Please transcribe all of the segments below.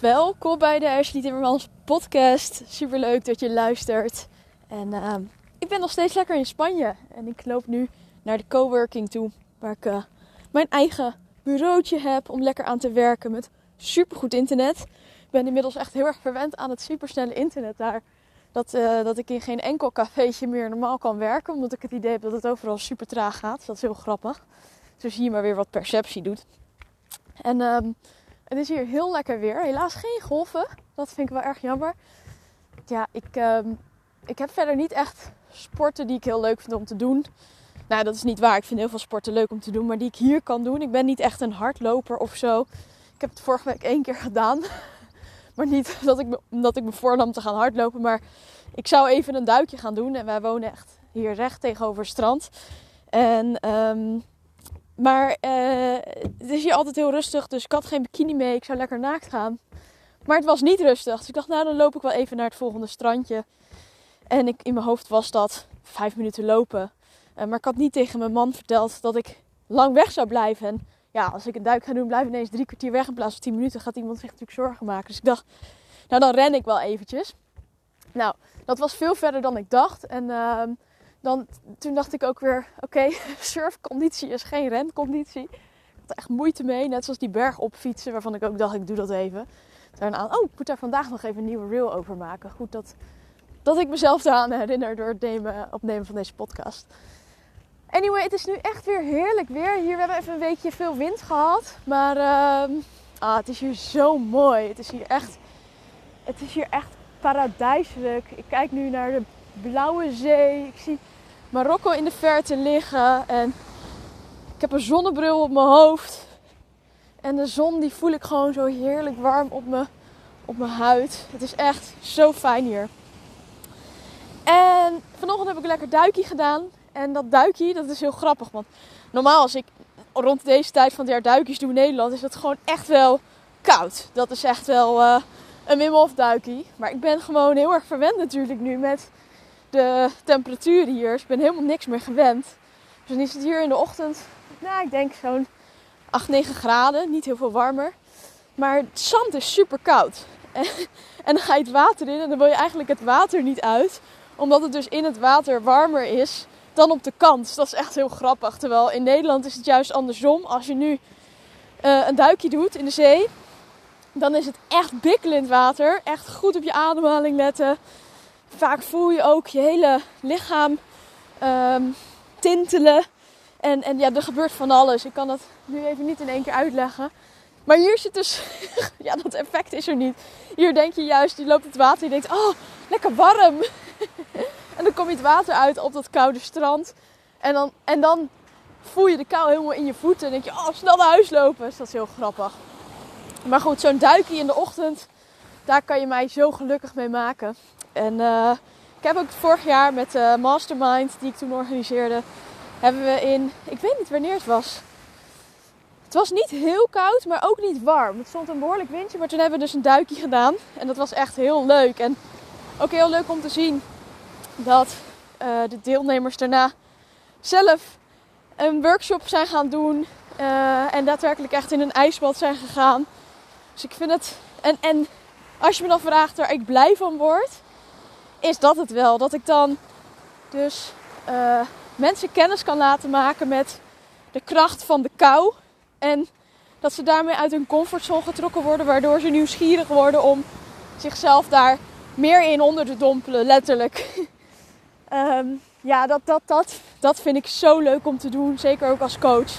Welkom bij de Ashley Timmermans podcast. Super leuk dat je luistert. En ehm, ik ben nog steeds lekker in Spanje. En ik loop nu naar de coworking toe. Waar ik eh, mijn eigen bureautje heb om lekker aan te werken met supergoed internet. Ik ben inmiddels echt heel erg verwend aan het supersnelle internet daar. Dat, eh, dat ik in geen enkel cafeetje meer normaal kan werken. Omdat ik het idee heb dat het overal super traag gaat. Dat is heel grappig. Dus hier maar weer wat perceptie doet. En ehm, het is hier heel lekker weer. Helaas geen golven. Dat vind ik wel erg jammer. Ja, ik, ehm, ik heb verder niet echt sporten die ik heel leuk vind om te doen. Nou, dat is niet waar. Ik vind heel veel sporten leuk om te doen. Maar die ik hier kan doen. Ik ben niet echt een hardloper of zo. Ik heb het vorige week één keer gedaan. Maar niet dat ik, omdat ik me voornam te gaan hardlopen. Maar ik zou even een duikje gaan doen. En wij wonen echt hier recht tegenover het strand. En... Um, maar uh, het is hier altijd heel rustig, dus ik had geen bikini mee. Ik zou lekker naakt gaan. Maar het was niet rustig. Dus ik dacht, nou dan loop ik wel even naar het volgende strandje. En ik, in mijn hoofd was dat vijf minuten lopen. Uh, maar ik had niet tegen mijn man verteld dat ik lang weg zou blijven. En ja, als ik een duik ga doen, blijf ik ineens drie kwartier weg in plaats van tien minuten. Gaat iemand zich natuurlijk zorgen maken. Dus ik dacht, nou dan ren ik wel eventjes. Nou, dat was veel verder dan ik dacht. En uh, dan, toen dacht ik ook weer, oké, surfconditie is geen renconditie. Ik had er echt moeite mee, net zoals die berg opfietsen, waarvan ik ook dacht, ik doe dat even. Daarna, oh, ik moet daar vandaag nog even een nieuwe reel over maken. Goed dat, dat ik mezelf daaraan herinner door het nemen, opnemen van deze podcast. Anyway, het is nu echt weer heerlijk weer. Hier we hebben even een weekje veel wind gehad. Maar uh, ah, het is hier zo mooi. Het is hier echt, het is hier echt paradijselijk. Ik kijk nu naar de blauwe zee. Ik zie Marokko in de verte liggen. En ik heb een zonnebril op mijn hoofd. En de zon die voel ik gewoon zo heerlijk warm op, me, op mijn huid. Het is echt zo fijn hier. En vanochtend heb ik lekker duikje gedaan. En dat duikje, dat is heel grappig. Want normaal als ik rond deze tijd van het jaar duikjes doe in Nederland, is dat gewoon echt wel koud. Dat is echt wel uh, een Wim Hof duikje. Maar ik ben gewoon heel erg verwend natuurlijk nu met de temperatuur hier. Dus ik ben helemaal niks meer gewend. Dus dan is het hier in de ochtend, nou ik denk zo'n 8, 9 graden. Niet heel veel warmer. Maar het zand is super koud. En, dan ga je het water in en dan wil je eigenlijk het water niet uit. Omdat het dus in het water warmer is dan op de kant. Dus dat is echt heel grappig. Terwijl in Nederland is het juist andersom. Als je nu uh, een duikje doet in de zee, dan is het echt bikkelend water. Echt goed op je ademhaling letten vaak voel je ook je hele lichaam um, tintelen. En, en ja, er gebeurt van alles. Ik kan dat nu even niet in één keer uitleggen. Maar hier zit dus, ja, dat effect is er niet. Hier denk je juist, je loopt het water en je denkt, oh, lekker warm. en dan kom je het water uit op dat koude strand. En dan, en dan voel je de kou helemaal in je voeten. En denk je, oh, snel naar huis lopen. Dus dat is heel grappig. Maar goed, zo'n duikje in de ochtend, daar kan je mij zo gelukkig mee maken. En uh, ik heb ook vorig jaar met de Mastermind, die ik toen organiseerde, hebben we in, ik weet niet wanneer het was. Het was niet heel koud, maar ook niet warm. Het stond een behoorlijk windje, maar toen hebben we dus een duikje gedaan. En dat was echt heel leuk. En ook heel leuk om te zien dat uh, de deelnemers daarna zelf een workshop zijn gaan doen. En daadwerkelijk echt in een ijsbad zijn gegaan. Dus ik vind het. En, en als je me dan vraagt waar ik blij van word, is dat het wel. Dat ik dan dus uh, mensen kennis kan laten maken met de kracht van de kou. En dat ze daarmee uit hun comfortzone getrokken worden, waardoor ze nieuwsgierig worden om zichzelf daar meer in onder te dompelen, letterlijk. um, ja, dat, dat, dat, dat vind ik zo leuk om te doen, zeker ook als coach.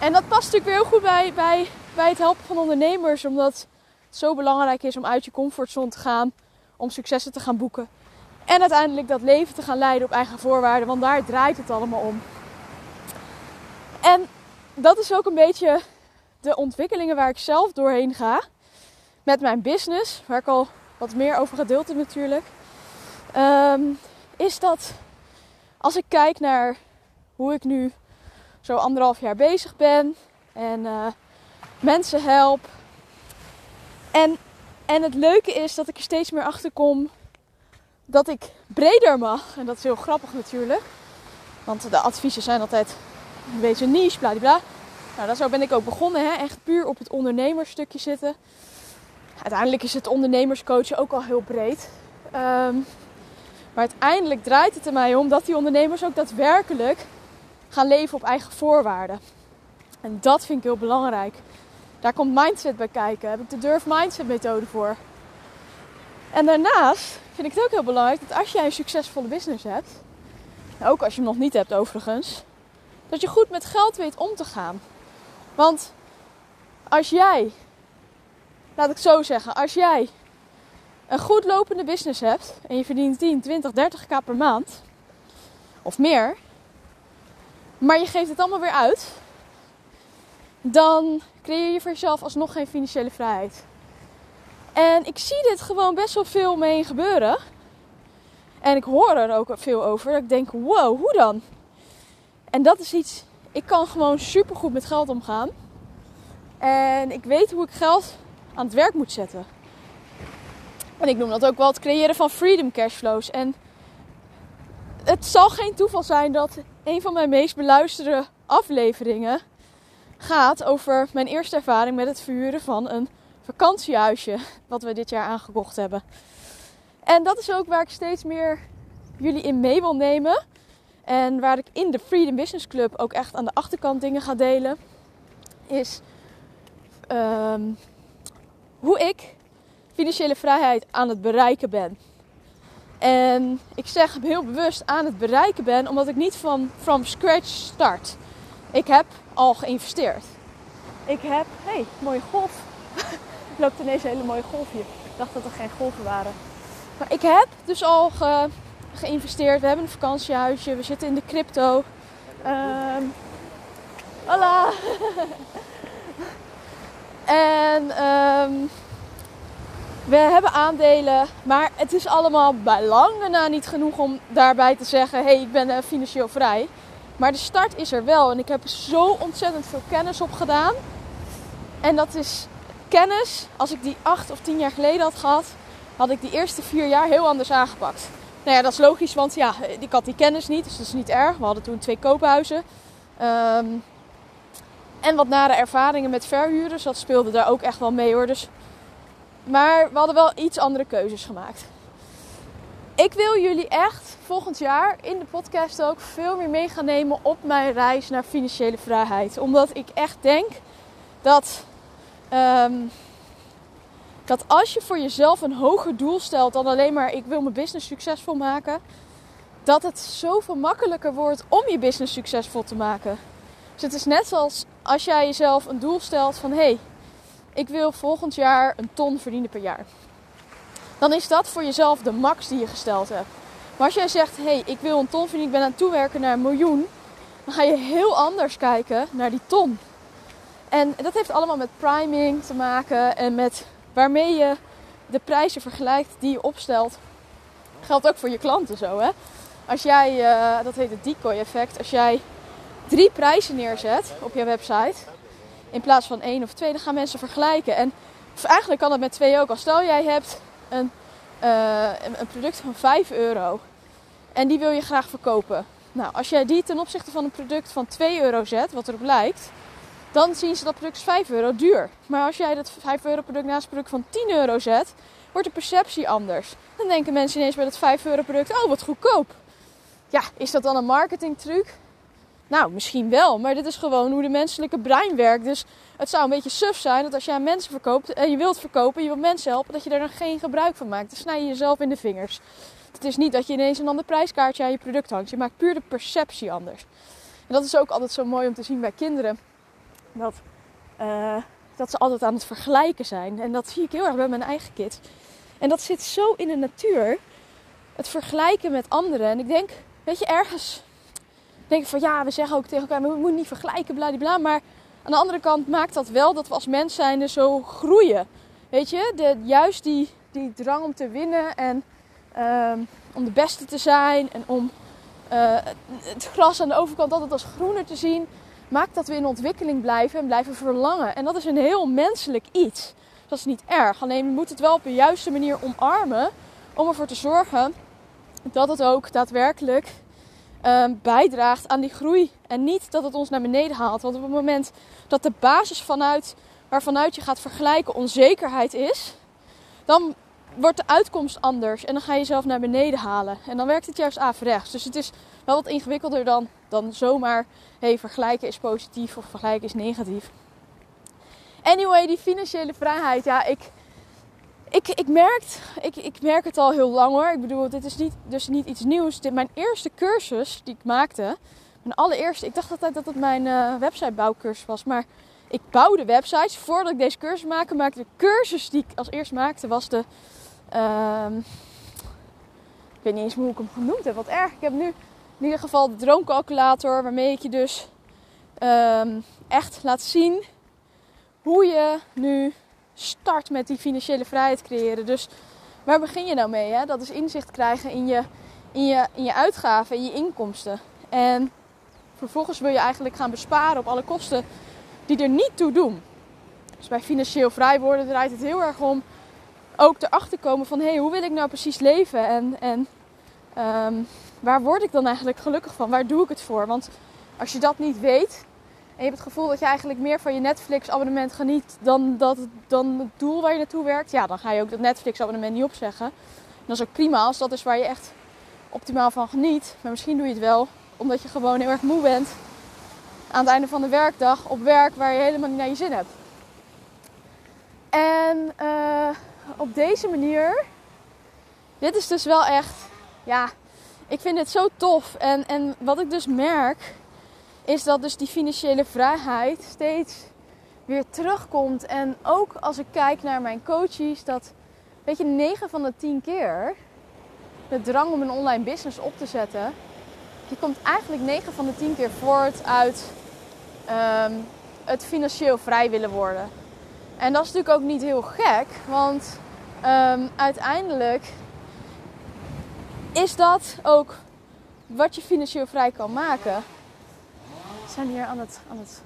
En dat past natuurlijk weer heel goed bij, bij, bij het helpen van ondernemers, omdat het zo belangrijk is om uit je comfortzone te gaan om successen te gaan boeken. En uiteindelijk dat leven te gaan leiden op eigen voorwaarden, want daar draait het allemaal om. En dat is ook een beetje de ontwikkelingen waar ik zelf doorheen ga. Met mijn business, waar ik al wat meer over gedeeld heb natuurlijk. Um, is dat als ik kijk naar hoe ik nu zo anderhalf jaar bezig ben en uh, mensen help. En en het leuke is dat ik er steeds meer achter kom dat ik breder mag. En dat is heel grappig natuurlijk. Want de adviezen zijn altijd een beetje niche, bladibla. Nou, dat zo ben ik ook begonnen. Hè? Echt puur op het ondernemersstukje zitten. uiteindelijk is het ondernemerscoachen ook al heel breed. Ehm, maar uiteindelijk draait het er mij om dat die ondernemers ook daadwerkelijk gaan leven op eigen voorwaarden. En dat vind ik heel belangrijk. Daar komt mindset bij kijken. Daar heb ik de Durf Mindset methode voor. En daarnaast vind ik het ook heel belangrijk dat als jij een succesvolle business hebt, ook als je hem nog niet hebt overigens, dat je goed met geld weet om te gaan. Want als jij, laat ik zo zeggen, als jij een goed lopende business hebt en je verdient 10, 20, 30k per maand of meer, maar je geeft het allemaal weer uit, dan creëer je voor jezelf alsnog geen financiële vrijheid. En ik zie dit gewoon best wel veel mee gebeuren. En ik hoor er ook veel over. Dat ik denk, wow, hoe dan? En dat is iets, ik kan gewoon super goed met geld omgaan. En ik weet hoe ik geld aan het werk moet zetten. En ik noem dat ook wel het creëren van freedom cashflows. En het zal geen toeval zijn dat een van mijn meest beluisterde afleveringen gaat over mijn eerste ervaring met het verhuren van een vakantiehuisje. Wat we dit jaar aangekocht hebben. En dat is ook waar ik steeds meer jullie in mee wil nemen. En waar ik in de Freedom Business Club ook echt aan de achterkant dingen ga delen. Is ehm, hoe ik financiële vrijheid aan het bereiken ben. En ik zeg heel bewust aan het bereiken ben, omdat ik niet van from scratch start. Ik heb al geïnvesteerd. Ik heb, hey, mooie golf. er loopt ineens een hele mooie golf hier. Ik dacht dat er geen golven waren. Maar ik heb dus al ge, geïnvesteerd. We hebben een vakantiehuisje. We zitten in de crypto. Um, hola! en um, we hebben aandelen. Maar het is allemaal bij lange na niet genoeg om daarbij te zeggen: hé, hey, ik ben uh, financieel vrij. Maar de start is er wel. En ik heb zo ontzettend veel kennis op gedaan. En dat is kennis. Als ik die acht of tien jaar geleden had gehad, had ik die eerste vier jaar heel anders aangepakt. Nou ja, dat is logisch, want ja, ik had die kennis niet, dus dat is niet erg. We hadden toen twee koophuizen. Um, en wat nare ervaringen met verhuurders, dat speelde daar ook echt wel mee hoor. Dus, maar we hadden wel iets andere keuzes gemaakt. Ik wil jullie echt volgend jaar in de podcast ook veel meer mee gaan nemen op mijn reis naar financiële vrijheid. Omdat ik echt denk dat um, dat als je voor jezelf een hoger doel stelt dan alleen maar ik wil mijn business succesvol maken, dat het zoveel makkelijker wordt om je business succesvol te maken. Dus het is net zoals als jij jezelf een doel stelt van hé, hey, ik wil volgend jaar een ton verdienen per jaar. Dan is dat voor jezelf de max die je gesteld hebt. Maar als jij zegt, hé, hey, ik wil een ton verdienen, ik ben aan het toewerken naar een miljoen, dan ga je heel anders kijken naar die ton. En dat heeft allemaal met priming te maken en met waarmee je de prijzen vergelijkt die je opstelt. Geldt ook voor je klanten zo, hè? Als jij, uh, dat heet het decoy-effect, als jij drie prijzen neerzet op je website in plaats van één of twee, dan gaan mensen vergelijken. En eigenlijk kan het met twee ook. Al stel jij hebt een, uh, een product van 5 euro en die wil je graag verkopen. Nou, als jij die ten opzichte van een product van 2 euro zet, wat erop lijkt, dan zien ze dat product 5 euro duur. Maar als jij dat 5 euro product naast een product van 10 euro zet, wordt de perceptie anders. Dan denken mensen ineens bij dat 5 euro product, oh wat goedkoop. Ja, is dat dan een marketingtruc? Nou, misschien wel, maar dit is gewoon hoe de menselijke brein werkt. Dus het zou een beetje suf zijn dat als aan mensen verkoopt en je wilt verkopen, je wilt mensen helpen, dat je daar dan geen gebruik van maakt. Dan snij je jezelf in de vingers. Het is niet dat je ineens een ander prijskaartje aan je product hangt. Je maakt puur de perceptie anders. En dat is ook altijd zo mooi om te zien bij kinderen dat, uh, dat ze altijd aan het vergelijken zijn. En dat zie ik heel erg bij mijn eigen kids. En dat zit zo in de natuur. Het vergelijken met anderen. En ik denk, weet je, ergens denk ik van ja, we zeggen ook tegen elkaar, we moeten niet vergelijken, bla Maar aan de andere kant maakt dat wel dat we als mens zijn zo groeien. Weet je, de, juist die, die drang om te winnen en um, om de beste te zijn en om uh, het gras aan de overkant altijd als groener te zien maakt dat we in ontwikkeling blijven en blijven verlangen. En dat is een heel menselijk iets. Dat is niet erg. Alleen we moeten het wel op de juiste manier omarmen om ervoor te zorgen dat het ook daadwerkelijk um, bijdraagt aan die groei. En niet dat het ons naar beneden haalt. Want op het moment dat de basis vanuit, waarvanuit je gaat vergelijken onzekerheid is, dan wordt de uitkomst anders en dan ga je jezelf naar beneden halen. En dan werkt het juist averechts. Dus het is wel wat ingewikkelder dan, dan zomaar hey, vergelijken is positief of vergelijken is negatief. Anyway, die financiële vrijheid, ja, ik, ik, ik, merk, ik, ik merk het al heel lang hoor. Ik bedoel, dit is niet, dus niet iets nieuws. Dit, mijn eerste cursus die ik maakte, mijn allereerste, ik dacht altijd dat het mijn uh, websitebouwcursus was, maar ik bouwde websites. Voordat ik deze cursus maakte, maakte de cursus die ik als eerst maakte, was de. Uh, ik weet niet eens hoe ik hem genoemd heb, wat erg. Ik heb nu in ieder geval de droomcalculator, waarmee ik je dus um, echt laat zien hoe je nu start met die financiële vrijheid creëren. Dus waar begin je nou mee? Hè? Dat is inzicht krijgen in je, in, je, in je uitgaven, in je inkomsten. En vervolgens wil je eigenlijk gaan besparen op alle kosten die er niet toe doen. Dus bij financieel vrij worden draait het heel erg om ook erachter komen van hé, hey, hoe wil ik nou precies leven? En, en um, waar word ik dan eigenlijk gelukkig van? Waar doe ik het voor? Want als je dat niet weet en je hebt het gevoel dat je eigenlijk meer van je Netflix-abonnement geniet dan, dat, dan het doel waar je naartoe werkt, ja, dan ga je ook dat Netflix-abonnement niet opzeggen. En dat is ook prima als dat is waar je echt optimaal van geniet. Maar misschien doe je het wel omdat je gewoon heel erg moe bent aan het einde van de werkdag op werk waar je helemaal niet naar je zin hebt. En uh, op deze manier, dit is dus wel echt, ja, ik vind het zo tof. En, en wat ik dus merk, is dat dus die financiële vrijheid steeds weer terugkomt. En ook als ik kijk naar mijn coaches, dat, weet je, 9 van de 10 keer de drang om een online business op te zetten, die komt eigenlijk 9 van de 10 keer voort uit um, het financieel vrij willen worden. En dat is natuurlijk ook niet heel gek, want um, uiteindelijk is dat ook wat je financieel vrij kan maken. Zijn hier aan het, aan het.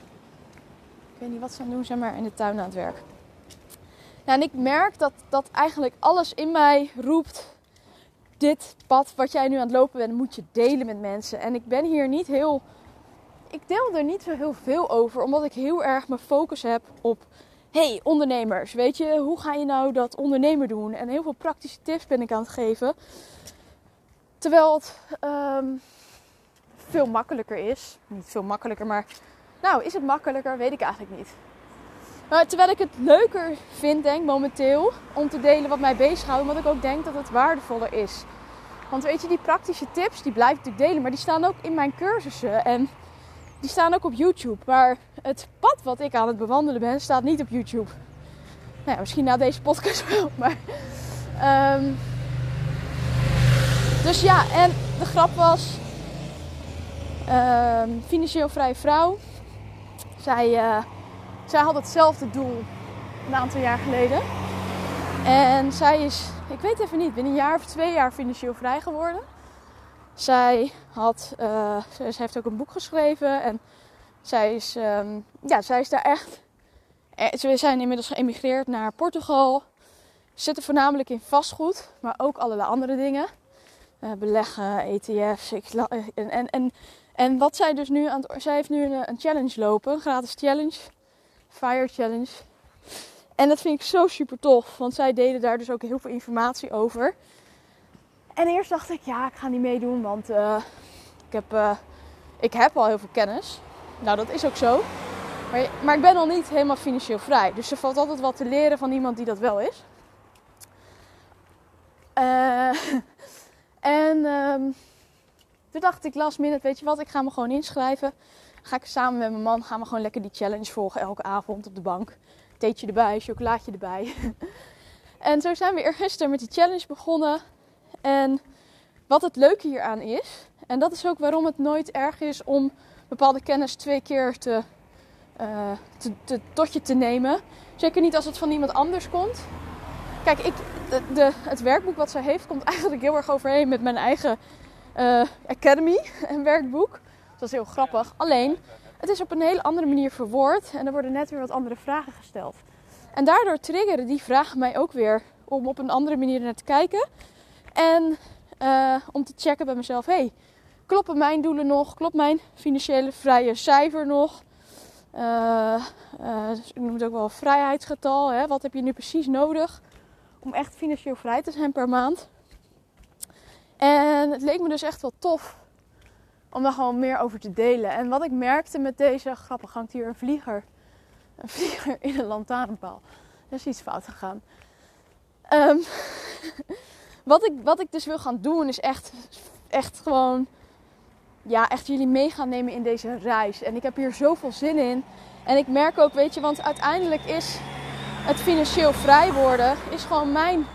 Ik weet niet wat ze aan doen zijn, maar in de tuin aan het werk. Nou, en ik merk dat, dat eigenlijk alles in mij roept. Dit pad wat jij nu aan het lopen bent, moet je delen met mensen. En ik ben hier niet heel ik deel er niet zo heel veel over, omdat ik heel erg mijn focus heb op hey, ondernemers, weet je, hoe ga je nou dat ondernemer doen? En heel veel praktische tips ben ik aan het geven. Terwijl het um, veel makkelijker is. Niet veel makkelijker, maar nou, is het makkelijker? Weet ik eigenlijk niet. Maar terwijl ik het leuker vind, denk momenteel, om te delen wat mij bezighoudt, omdat ik ook denk dat het waardevoller is. Want weet je, die praktische tips, die blijf ik natuurlijk delen, maar die staan ook in mijn cursussen. En die staan ook op YouTube. Maar het pad wat ik aan het bewandelen ben, staat niet op YouTube. Nou misschien na deze podcast wel. Maar, um, dus ja, en de grap was... Um, financieel vrije vrouw. Zij, uh, zij had hetzelfde doel een aantal jaar geleden. En zij is, ik weet even niet, binnen een jaar of twee jaar financieel vrij geworden. Zij, had, uh, ze heeft ook een boek geschreven en zij is, um, ja, zij is daar echt. Eh, ze zijn inmiddels geëmigreerd naar Portugal. Zitten voornamelijk in vastgoed, maar ook allerlei andere dingen. Beleggen, ETF's. en, en, en, en wat zij dus nu aan het. Zij heeft nu een, een challenge lopen, een gratis challenge. Fire Challenge. En dat vind ik zo super tof, want zij deden daar dus ook heel veel informatie over. En eerst dacht ik, ja, ik ga niet meedoen, want uh, ik, heb, uh, ik heb al heel veel kennis. Nou, dat is ook zo. Maar, maar ik ben nog niet helemaal financieel vrij. Dus er valt altijd wat te leren van iemand die dat wel is. Uh, en um, toen dacht ik last minute, weet je wat, ik ga me gewoon inschrijven. Ga ik samen met mijn man, gaan we gewoon lekker die challenge volgen elke avond op de bank. Theetje erbij, chocolaatje erbij. en zo zijn we eergisteren met die challenge begonnen. En wat het leuke hieraan is, en dat is ook waarom het nooit erg is om bepaalde kennis twee keer te, uh, te, tot je te nemen. Zeker niet als het van iemand anders komt. Kijk, ik, de, het werkboek wat zij heeft komt eigenlijk heel erg overheen met mijn eigen uh, Academy en werkboek. dat is heel grappig. Alleen, het is op een hele andere manier verwoord en er worden net weer wat andere vragen gesteld. En daardoor triggeren die vragen mij ook weer om op een andere manier naar te kijken. En uh, om te checken bij mezelf: hey, kloppen mijn doelen nog? Klopt mijn financiële vrije cijfer nog? Uh, ik noem het ook wel vrijheidsgetal. Hè? Wat heb je nu precies nodig Om echt financieel vrij te zijn per maand. En het leek me dus echt wel tof om daar gewoon meer over te delen. En wat ik merkte met deze, grappig, hangt hier een vlieger. Een vlieger in een lantaarnpaal. Er is iets fout gegaan. Um, wat, ik, wat ik dus wil gaan doen is echt, echt gewoon, ja, echt jullie mee gaan nemen in deze reis. En ik heb hier zoveel zin in. En ik merk ook, weet je, want uiteindelijk is het financieel vrij worden, is gewoon mijn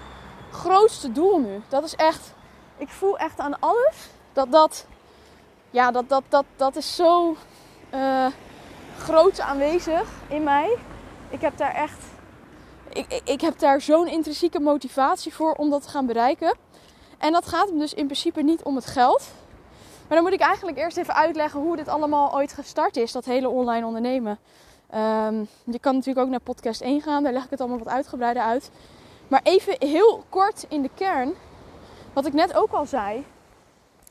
grootste doel nu. Dat is echt, ik voel echt aan alles dat dat, ja, dat, dat, dat, dat is zo uh, groot aanwezig in mij. Ik heb daar echt ik, ik heb daar zo'n intrinsieke motivatie voor om dat te gaan bereiken. En dat gaat hem dus in principe niet om het geld. Maar dan moet ik eigenlijk eerst even uitleggen hoe dit allemaal ooit gestart is, dat hele online ondernemen. Um, je kan natuurlijk ook naar podcast 1 gaan, daar leg ik het allemaal wat uitgebreider uit. Maar even heel kort in de kern, wat ik net ook al zei,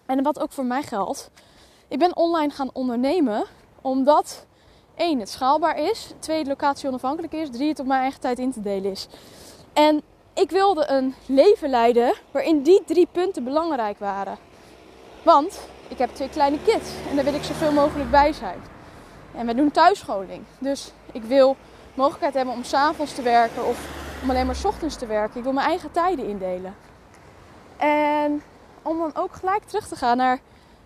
en wat ook voor mij geldt. Ik ben online gaan ondernemen omdat één, het schaalbaar is. Twee, de locatie onafhankelijk is. Drie, het op mijn eigen tijd in te delen is. En ik wilde een leven leiden waarin die drie punten belangrijk waren. Want ik heb twee kleine kids en daar wil ik zoveel mogelijk bij zijn. En we doen thuisscholing. Dus ik wil mogelijkheid hebben om s'avonds te werken of om alleen maar s ochtends te werken. Ik wil mijn eigen tijden indelen. En om dan ook gelijk terug te gaan naar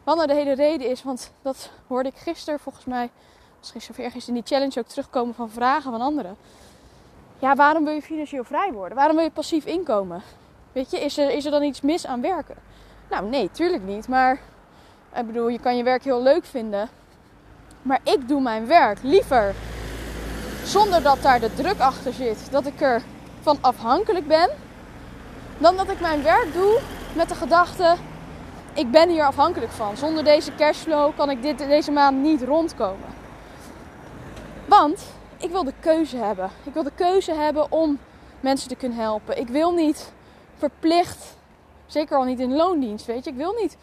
wat nou de hele reden is. Want dat hoorde ik gisteren volgens mij misschien zo ergens in die challenge ook terugkomen van vragen van anderen. Ja, waarom wil je financieel vrij worden? Waarom wil je passief inkomen? Weet je, is er, is er dan iets mis aan werken? Nou, nee, tuurlijk niet. Maar ik bedoel, je kan je werk heel leuk vinden. Maar ik doe mijn werk liever zonder dat daar de druk achter zit. Dat ik er van afhankelijk ben. Dan dat ik mijn werk doe met de gedachte: ik ben hier afhankelijk van. Zonder deze cashflow kan ik dit, deze maand niet rondkomen. Want ik wil de keuze hebben. Ik wil de keuze hebben om mensen te kunnen helpen. Ik wil niet verplicht, zeker al niet in loondienst, weet je. Ik wil niet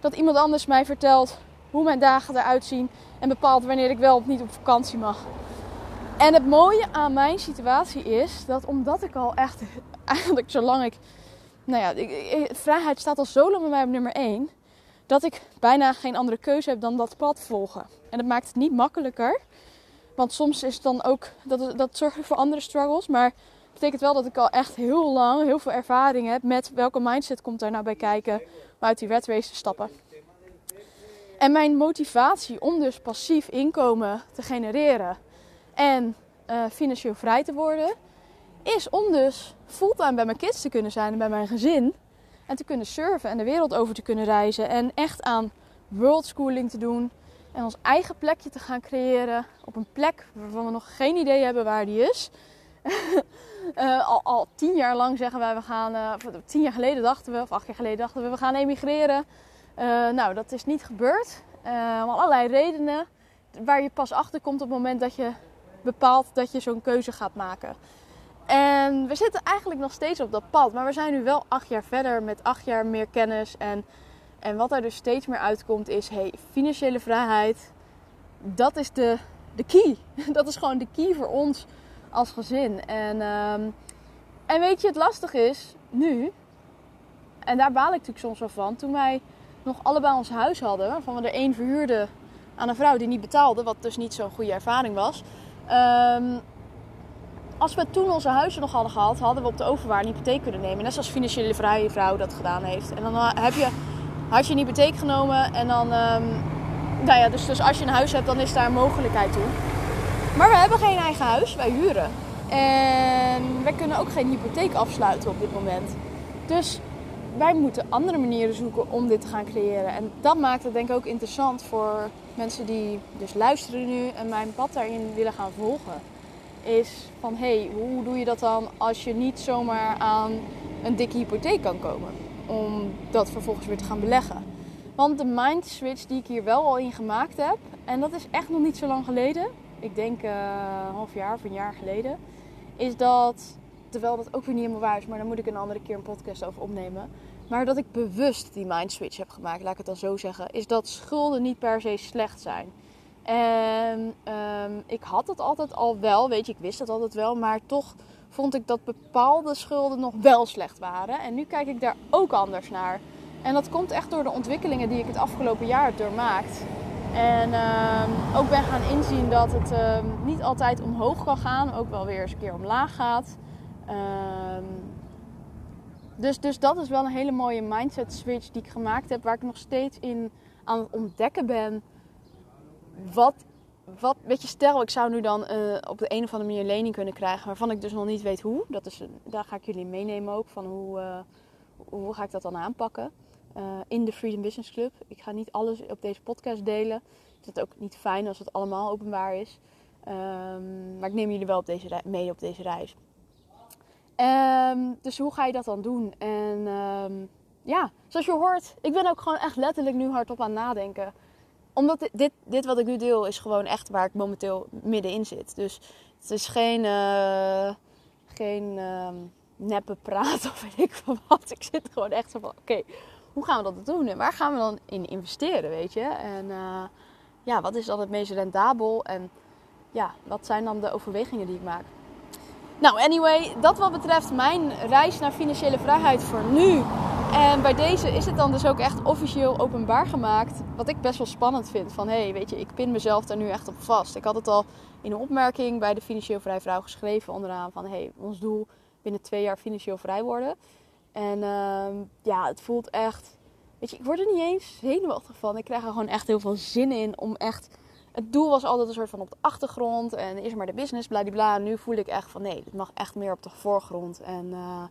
dat iemand anders mij vertelt hoe mijn dagen eruit zien en bepaalt wanneer ik wel of niet op vakantie mag. En het mooie aan mijn situatie is dat omdat ik al echt, eigenlijk zolang ik, nou ja, vrijheid staat al zo lang bij mij op nummer 1, dat ik bijna geen andere keuze heb dan dat pad volgen. En dat maakt het niet makkelijker. Want soms is het dan ook, dat, dat zorgt voor andere struggles. Maar het betekent wel dat ik al echt heel lang heel veel ervaring heb met welke mindset komt daar nou bij kijken om uit die red race te stappen. En mijn motivatie om dus passief inkomen te genereren en uh, financieel vrij te worden, is om dus fulltime bij mijn kids te kunnen zijn en bij mijn gezin. En te kunnen surfen en de wereld over te kunnen reizen. En echt aan worldschooling te doen en ons eigen plekje te gaan creëren op een plek waarvan we nog geen idee hebben waar die is. uh, al, al, tien jaar lang zeggen wij we gaan, uh, tien jaar geleden dachten we, of acht jaar geleden dachten we, we gaan emigreren. Uh, nou, dat is niet gebeurd. om allerlei redenen waar je pas achter komt op het moment dat je bepaalt dat je zo'n keuze gaat maken. En we zitten eigenlijk nog steeds op dat pad, maar we zijn nu wel acht jaar verder met acht jaar meer kennis en en wat er dus steeds meer uitkomt is, hey, financiële vrijheid, dat is de, de key. Dat is gewoon de key voor ons als gezin. En, um, en weet je, het lastig is nu, en daar baal ik natuurlijk soms wel van, toen wij nog allebei ons huis hadden, waarvan we er één verhuurden aan een vrouw die niet betaalde, wat dus niet zo'n goede ervaring was. Um, als we toen onze huizen nog hadden gehad, hadden we op de overwaarde een hypotheek kunnen nemen. Net zoals financiële vrije vrouw dat gedaan heeft. En dan eh, heb je had je een hypotheek genomen en dan, um, nou ja, dus, dus als je een huis hebt, dan is daar een mogelijkheid toe. Maar we hebben geen eigen huis, wij huren. En wij kunnen ook geen hypotheek afsluiten op dit moment. Dus wij moeten andere manieren zoeken om dit te gaan creëren. En dat maakt het denk ik ook interessant voor mensen die dus luisteren nu en mijn pad daarin willen gaan volgen. Is van hé, hey, hoe doe je dat dan als je niet zomaar aan een dikke hypotheek kan komen? om dat vervolgens weer te gaan beleggen. Want de mind switch die ik hier wel al in gemaakt heb, en dat is echt nog niet zo lang geleden, ik denk uh, een half jaar of een jaar geleden, is dat, terwijl dat ook weer niet helemaal waar is, maar dan moet ik een andere keer een podcast over opnemen. Maar dat ik bewust die mind switch heb gemaakt, laat ik het dan zo zeggen, is dat schulden niet per se slecht zijn. En um, ik had het altijd al wel, weet je, ik wist het altijd wel, maar toch vond ik dat bepaalde schulden nog wel slecht waren. En nu kijk ik daar ook anders naar. En dat komt echt door de ontwikkelingen die ik het afgelopen jaar heb doormaakt. En ehm, ook ben gaan inzien dat het ehm, niet altijd omhoog kan gaan, ook wel weer eens een keer omlaag gaat. Ehm, dus, dus dat is wel een hele mooie mindset switch die ik gemaakt heb, waar ik nog steeds in aan het ontdekken ben. Wat, wat weet je, stel ik zou nu dan eh, op de een of andere manier lening kunnen krijgen, waarvan ik dus nog niet weet hoe. Dat is, daar ga ik jullie meenemen ook, van hoe, uh, hoe ga ik dat dan aanpakken. Uh, in de Freedom Business Club. Ik ga niet alles op deze podcast delen. Het is ook niet fijn als het allemaal openbaar is. Um, maar ik neem jullie wel op deze mee op deze reis. Um, dus hoe ga je dat dan doen? En um, ja, zoals je hoort, ik ben ook gewoon echt letterlijk nu hardop aan het nadenken. Omdat dit, dit, wat ik nu deel is gewoon echt waar ik momenteel middenin zit. Dus het is geen, uh, geen neppe praat of weet ik van wat. Ik zit gewoon echt zo van, oké, hoe gaan we dat doen? En waar gaan we dan in investeren, weet je? En uh, ja, wat is dan het meest rendabel? En ja, wat zijn dan de overwegingen die ik maak? Nou, anyway, dat wat betreft mijn reis naar financiële vrijheid voor nu. En bij deze is het dan dus ook echt officieel openbaar gemaakt. Wat ik best wel spannend vind. Van hé, hey, weet je, ik pin mezelf daar nu echt op vast. Ik had het al in een opmerking bij de Financieel Vrij Vrouw geschreven onderaan. Van hey, ons doel binnen twee jaar financieel vrij worden. En uh, ja, het voelt echt. Weet je, ik word er niet eens zenuwachtig van. Ik krijg er gewoon echt heel veel zin in om echt. Het doel was altijd een soort van op de achtergrond. En is maar de business, bladibla. Nu voel ik echt van nee, het mag echt meer op de voorgrond. En uh,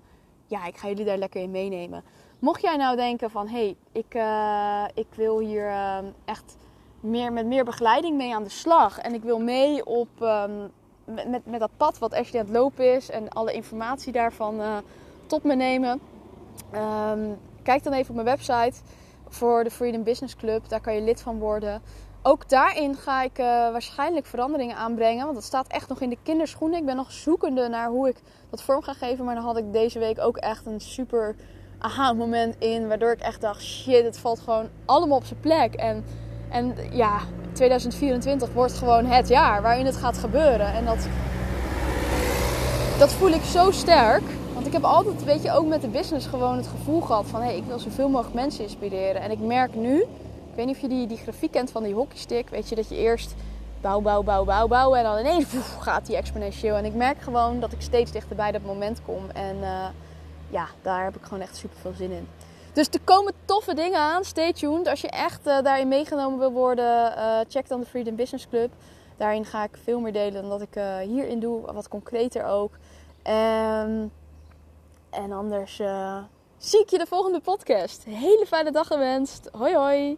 ja, ik ga jullie daar lekker in meenemen. Mocht jij nou denken van hé, hey, ik, uh, ik wil hier uh, echt meer, met meer begeleiding mee aan de slag. En ik wil mee op, um, met, met, dat pad wat Ashley aan het lopen is. En alle informatie daarvan uh, tot me nemen. Um, kijk dan even op mijn website voor de Freedom Business Club. Daar kan je lid van worden. Ook daarin ga ik uh, waarschijnlijk veranderingen aanbrengen. Want dat staat echt nog in de kinderschoenen. Ik ben nog zoekende naar hoe ik dat vorm ga geven. Maar dan had ik deze week ook echt een super aha moment in. Waardoor ik echt dacht, shit, het valt gewoon allemaal op zijn plek. En, en ja, 2024 wordt gewoon het jaar waarin het gaat gebeuren. En dat, dat voel ik zo sterk. Want ik heb altijd, weet je, ook met de business gewoon het gevoel gehad van... hé, hey, ik wil zoveel mogelijk mensen inspireren. En ik merk nu, ik weet niet of je die, die grafiek kent van die hockeystick. Weet je, dat je eerst bouw, bouw, bouw, bouw, bouw. En dan ineens gaat die exponentieel. En ik merk gewoon dat ik steeds dichter bij dat moment kom. En uh, ja, daar heb ik gewoon echt super veel zin in. Dus er komen toffe dingen aan. Stay tuned. Als je echt uh, daarin meegenomen wil worden, uh, check dan de Freedom Business Club. Daarin ga ik veel meer delen dan dat ik hierin doe. Wat concreter ook. Um, en anders zie ik je de volgende podcast. Hele fijne dag gewenst. Hoi hoi.